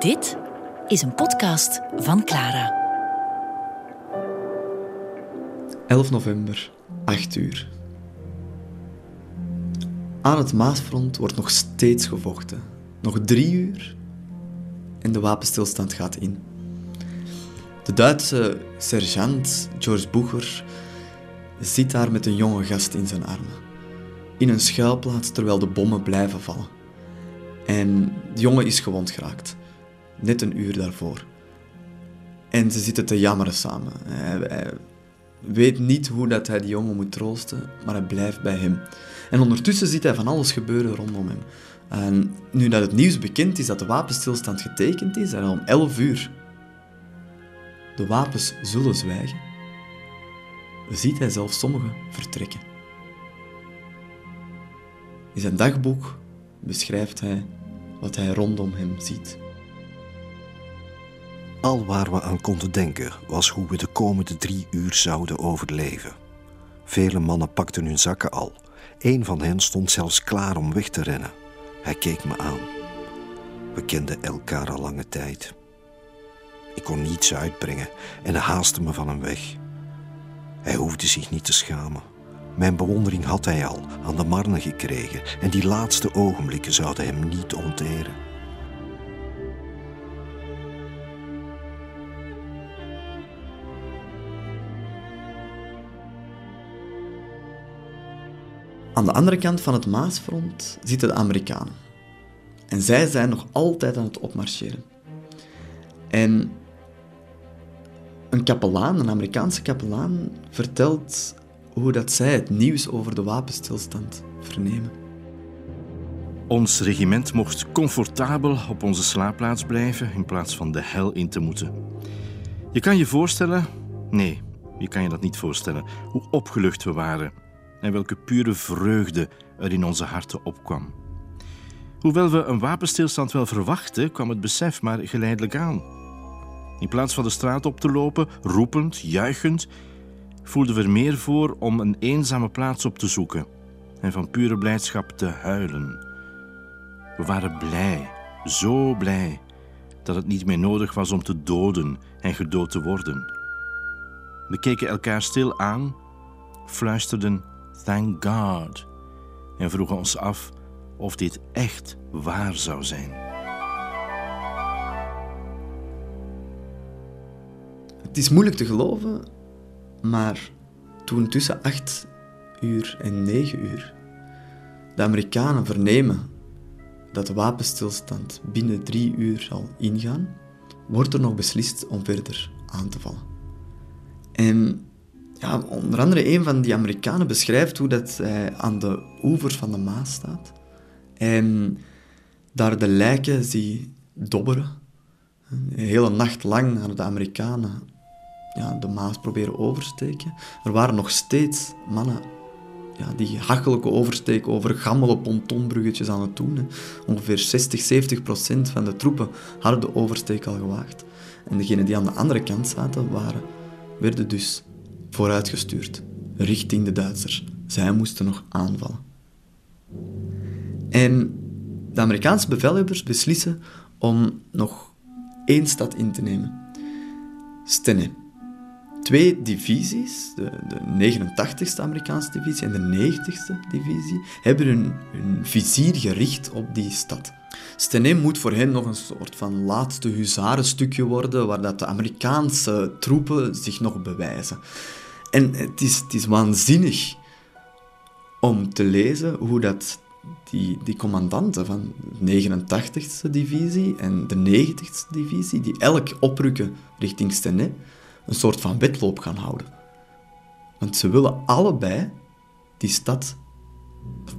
Dit is een podcast van Clara. 11 november, 8 uur. Aan het Maasfront wordt nog steeds gevochten. Nog drie uur en de wapenstilstand gaat in. De Duitse sergeant George Bucher zit daar met een jonge gast in zijn armen. In een schuilplaats terwijl de bommen blijven vallen. En de jongen is gewond geraakt. Net een uur daarvoor. En ze zitten te jammeren samen. Hij, weet niet hoe dat hij die jongen moet troosten, maar hij blijft bij hem. En ondertussen ziet hij van alles gebeuren rondom hem. En nu dat het nieuws bekend is dat de wapenstilstand getekend is, en om 11 uur de wapens zullen zwijgen, ziet hij zelfs sommigen vertrekken. In zijn dagboek beschrijft hij wat hij rondom hem ziet. Al waar we aan konden denken was hoe we de komende drie uur zouden overleven. Vele mannen pakten hun zakken al. Een van hen stond zelfs klaar om weg te rennen. Hij keek me aan. We kenden elkaar al lange tijd. Ik kon niets uitbrengen en haastte me van hem weg. Hij hoefde zich niet te schamen. Mijn bewondering had hij al aan de marne gekregen en die laatste ogenblikken zouden hem niet onteren. Aan de andere kant van het Maasfront zitten de Amerikanen. En zij zijn nog altijd aan het opmarcheren. En een kapelaan, een Amerikaanse kapelaan, vertelt hoe dat zij het nieuws over de wapenstilstand vernemen. Ons regiment mocht comfortabel op onze slaapplaats blijven in plaats van de hel in te moeten. Je kan je voorstellen, nee, je kan je dat niet voorstellen, hoe opgelucht we waren en welke pure vreugde er in onze harten opkwam. Hoewel we een wapenstilstand wel verwachten, kwam het besef maar geleidelijk aan. In plaats van de straat op te lopen, roepend, juichend, voelden we er meer voor om een eenzame plaats op te zoeken en van pure blijdschap te huilen. We waren blij, zo blij, dat het niet meer nodig was om te doden en gedood te worden. We keken elkaar stil aan, fluisterden Thank God en vroegen ons af of dit echt waar zou zijn. Het is moeilijk te geloven, maar toen tussen 8 uur en 9 uur de Amerikanen vernemen dat de wapenstilstand binnen 3 uur zal ingaan, wordt er nog beslist om verder aan te vallen. En ja, onder andere een van die Amerikanen beschrijft hoe dat hij aan de oevers van de Maas staat en daar de lijken zie dobberen. Een hele nacht lang hadden de Amerikanen ja, de Maas proberen oversteken. Er waren nog steeds mannen ja, die hachelijke oversteek over gammele pontonbruggetjes aan het doen. Ongeveer 60, 70 procent van de troepen hadden de oversteek al gewaagd. En degenen die aan de andere kant zaten, waren, werden dus vooruitgestuurd, richting de Duitsers. Zij moesten nog aanvallen. En de Amerikaanse bevelhebbers beslissen om nog één stad in te nemen. Stenne. Twee divisies, de, de 89ste Amerikaanse divisie en de 90ste divisie, hebben hun, vizier gericht op die stad. Stenne moet voor hen nog een soort van laatste huzarenstukje worden, waar dat de Amerikaanse troepen zich nog bewijzen. En het is, is waanzinnig om te lezen hoe dat die, die commandanten van de 89ste divisie en de 90ste divisie, die elk oprukken richting Stenay, een soort van wedloop gaan houden. Want ze willen allebei die stad,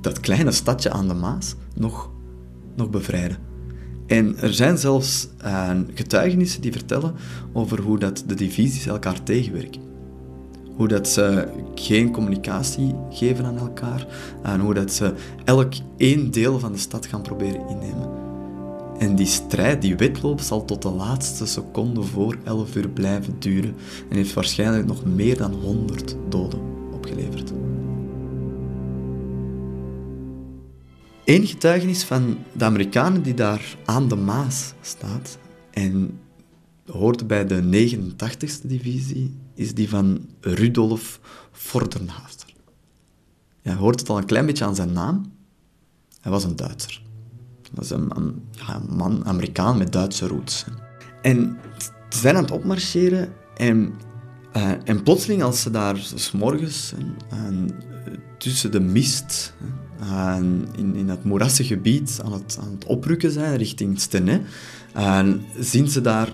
dat kleine stadje aan de Maas, nog, nog bevrijden. En er zijn zelfs uh, getuigenissen die vertellen over hoe dat de divisies elkaar tegenwerken hoe dat ze geen communicatie geven aan elkaar en hoe dat ze elk één deel van de stad gaan proberen innemen. En die strijd, die wedloop, zal tot de laatste seconde voor 11 uur blijven duren en heeft waarschijnlijk nog meer dan 100 doden opgeleverd. Eén getuigenis van de Amerikanen die daar aan de Maas staat, En hoort bij de 89e divisie, is die van Rudolf Vordenhaster. Je hoort het al een klein beetje aan zijn naam. Hij was een Duitser. Hij was een, een, een man, Amerikaan met Duitse roots. En ze zijn aan het opmarcheren en, uh, en plotseling als ze daar s morgens tussen de mist in, in het moerassige gebied aan het, aan het oprukken zijn richting Stenay, zien ze daar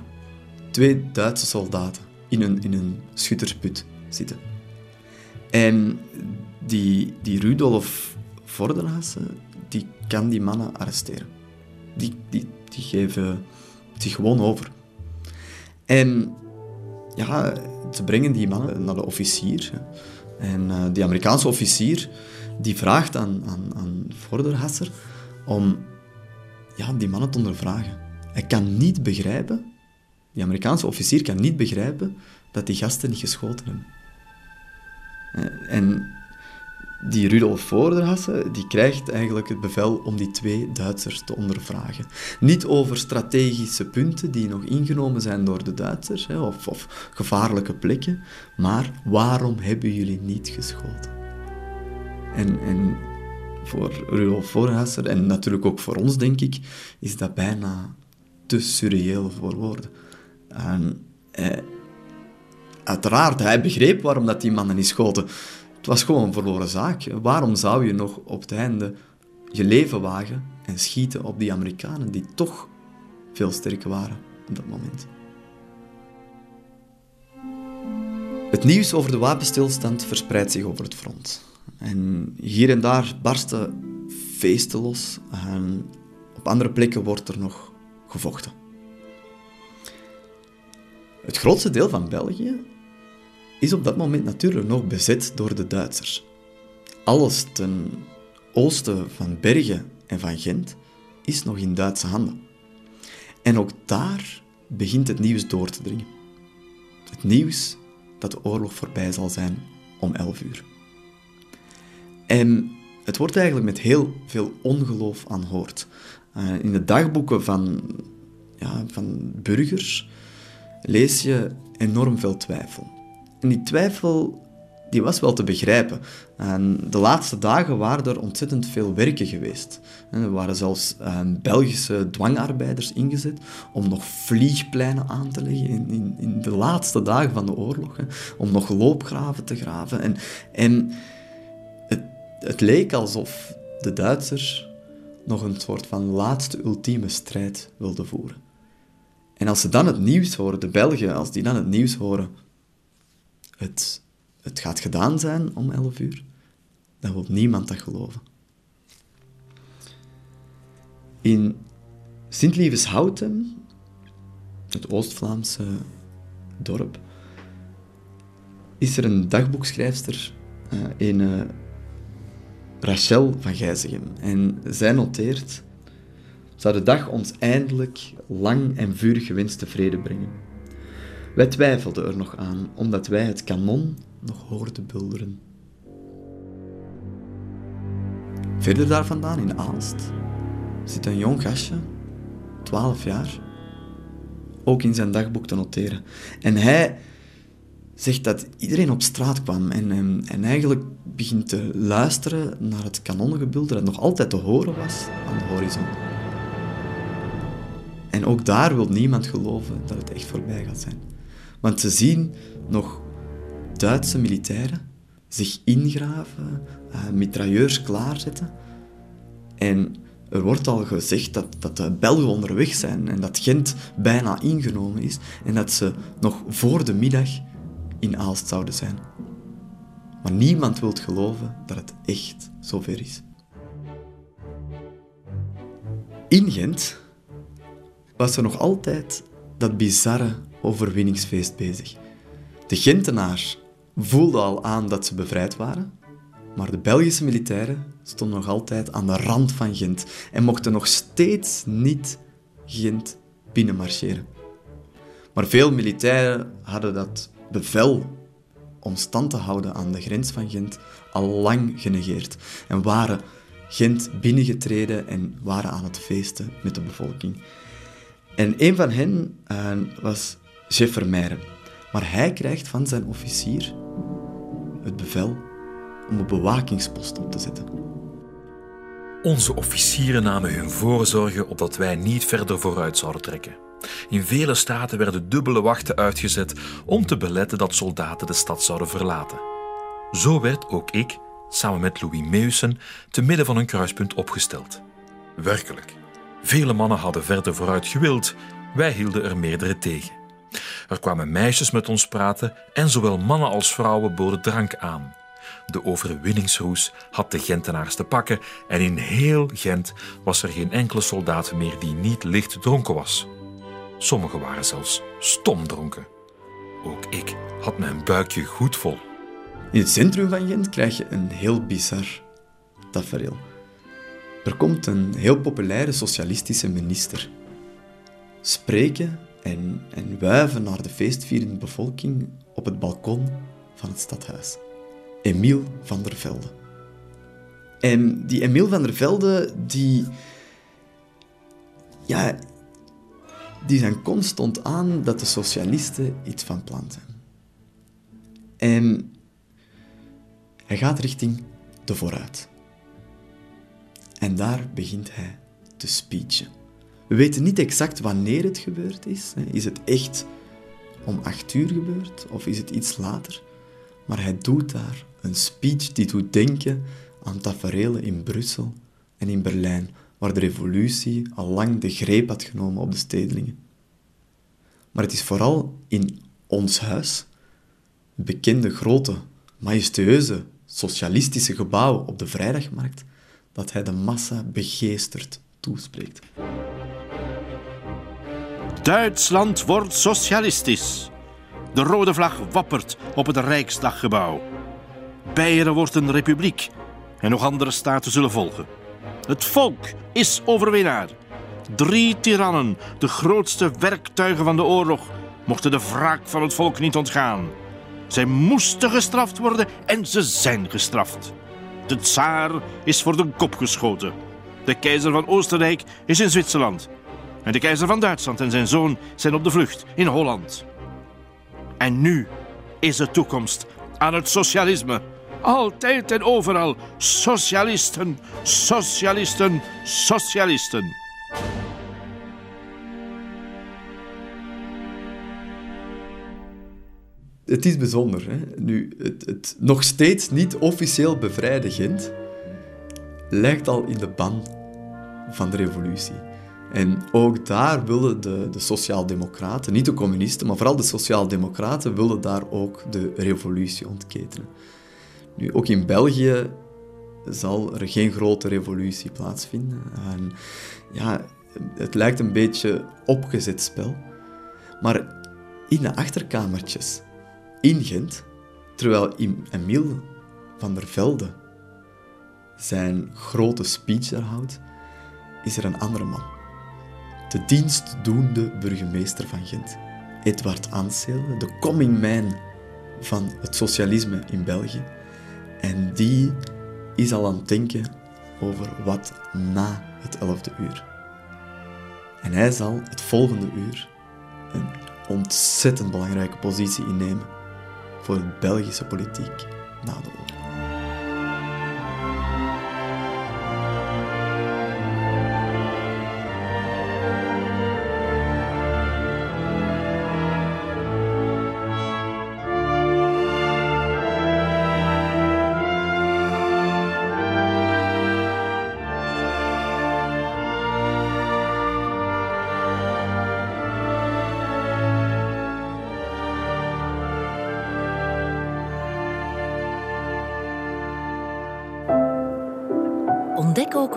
twee Duitse soldaten in een, in een schuttersput zitten. En die, die Rudolf Vorderhaase, die kan die mannen arresteren. Die, die, die geven zich gewoon over. En ja, ze brengen die mannen naar de officier. En uh, die Amerikaanse officier die vraagt aan, aan, aan Vorderhasser om ja, die mannen te ondervragen. Hij kan niet begrijpen, die Amerikaanse officier kan niet begrijpen dat die gasten niet geschoten hebben. Eh, en die Rudolf Voorderhasse die krijgt eigenlijk het bevel om die twee Duitsers te ondervragen. Niet over strategische punten die nog ingenomen zijn door de Duitsers, of, of gevaarlijke plekken, maar waarom hebben jullie niet geschoten? En, en voor Rudolf Voorhasser, en natuurlijk ook voor ons, denk ik, is dat bijna te surreëel voor woorden. En, eh, uiteraard, hij begreep waarom dat die mannen niet schoten. Het was gewoon een verloren zaak. Waarom zou je nog op het einde je leven wagen en schieten op die Amerikanen die toch veel sterker waren op dat moment? Het nieuws over de wapenstilstand verspreidt zich over het front. En hier en daar barsten feesten los. En op andere plekken wordt er nog gevochten. Het grootste deel van België is op dat moment natuurlijk nog bezet door de Duitsers. Alles ten oosten van Bergen en van Gent is nog in Duitse handen. En ook daar begint het nieuws door te dringen. Het nieuws dat de oorlog voorbij zal zijn om 11 uur. En het wordt eigenlijk met heel veel ongeloof aanhoord. Uh, in de dagboeken van, ja, van burgers lees je enorm veel twijfel. En die twijfel die was wel te begrijpen. En de laatste dagen waren er ontzettend veel werken geweest. Er waren zelfs uh, Belgische dwangarbeiders ingezet om nog vliegpleinen aan te leggen in, in, in de laatste dagen van de oorlog. Hè, om nog loopgraven te graven. En, en het, het leek alsof de Duitsers nog een soort van laatste ultieme strijd wilden voeren. En als ze dan het nieuws horen, de Belgen, als die dan het nieuws horen het, het gaat gedaan zijn om 11 uur, dan wil niemand dat geloven. In Sint-Lieveshouten, het Oost-Vlaamse dorp, is er een dagboekschrijfster, een uh, Rachel van Gijzegem. En zij noteert, zou de dag ons eindelijk lang en vurig gewenste vrede brengen. Wij twijfelden er nog aan, omdat wij het kanon nog hoorden bulderen. Verder daar vandaan, in Aalst, zit een jong gastje, 12 jaar, ook in zijn dagboek te noteren. En hij zegt dat iedereen op straat kwam en, en, en eigenlijk begint te luisteren naar het kanonnengebulder dat nog altijd te horen was aan de horizon. En ook daar wil niemand geloven dat het echt voorbij gaat zijn. Want ze zien nog Duitse militairen zich ingraven, uh, mitrailleurs klaarzetten. En er wordt al gezegd dat, dat de Belgen onderweg zijn en dat Gent bijna ingenomen is en dat ze nog voor de middag in Aalst zouden zijn. Maar niemand wil geloven dat het echt zover is. In Gent was er nog altijd dat bizarre overwinningsfeest bezig. De Gentenaars voelden al aan dat ze bevrijd waren, maar de Belgische militairen stonden nog altijd aan de rand van Gent en mochten nog steeds niet Gent binnenmarcheren. Maar veel militairen hadden dat bevel om stand te houden aan de grens van Gent al lang genegeerd en waren Gent binnengetreden en waren aan het feesten met de bevolking. En een van hen uh, was Jeff. Maar hij krijgt van zijn officier het bevel om een bewakingspost op te zetten. Onze officieren namen hun voorzorgen opdat wij niet verder vooruit zouden trekken. In vele staten werden dubbele wachten uitgezet om te beletten dat soldaten de stad zouden verlaten. Zo werd ook ik, samen met Louis Meusen, te midden van een kruispunt opgesteld. Werkelijk, vele mannen hadden verder vooruit gewild, wij hielden er meerdere tegen. Er kwamen meisjes met ons praten en zowel mannen als vrouwen boden drank aan. De overwinningsroes had de Gentenaars te pakken en in heel Gent was er geen enkele soldaat meer die niet licht dronken was. Sommigen waren zelfs stomdronken. Ook ik had mijn buikje goed vol. In het centrum van Gent krijg je een heel bizar tafereel. Er komt een heel populaire socialistische minister. Spreken en, en wuiven naar de feestvierende bevolking op het balkon van het stadhuis. Emiel van der Velde. En die Emiel van der Velde, die... Ja, die zijn constant aan dat de socialisten iets van plan zijn. En hij gaat richting de vooruit. En daar begint hij te speechen. We weten niet exact wanneer het gebeurd is. Is het echt om acht uur gebeurd of is het iets later? Maar hij doet daar een speech die doet denken aan tafereelen in Brussel en in Berlijn, waar de revolutie al lang de greep had genomen op de stedelingen. Maar het is vooral in ons huis, bekende grote, majestueuze, socialistische gebouw op de vrijdagmarkt, dat hij de massa begeesterd toespreekt. Duitsland wordt socialistisch. De rode vlag wappert op het Rijksdaggebouw. Beieren wordt een republiek en nog andere staten zullen volgen. Het volk is overwinnaar. Drie tirannen, de grootste werktuigen van de oorlog, mochten de wraak van het volk niet ontgaan. Zij moesten gestraft worden en ze zijn gestraft. De tsaar is voor de kop geschoten. De keizer van Oostenrijk is in Zwitserland. En de keizer van Duitsland en zijn zoon zijn op de vlucht in Holland. En nu is de toekomst aan het socialisme. Altijd en overal socialisten, socialisten, socialisten. Het is bijzonder. Hè? Nu, het, het nog steeds niet officieel bevrijde Gent lijkt al in de ban van de revolutie. En ook daar willen de, de sociaaldemocraten, niet de communisten, maar vooral de sociaaldemocraten, willen daar ook de revolutie ontketenen. Nu, ook in België zal er geen grote revolutie plaatsvinden. En ja, het lijkt een beetje opgezet spel. Maar in de achterkamertjes in Gent, terwijl Emile van der Velde zijn grote speech daar houdt, is er een andere man. De dienstdoende burgemeester van Gent, Edward Ansel, de coming man van het socialisme in België. En die is al aan het denken over wat na het 11e uur. En hij zal het volgende uur een ontzettend belangrijke positie innemen voor de Belgische politiek na de oorlog.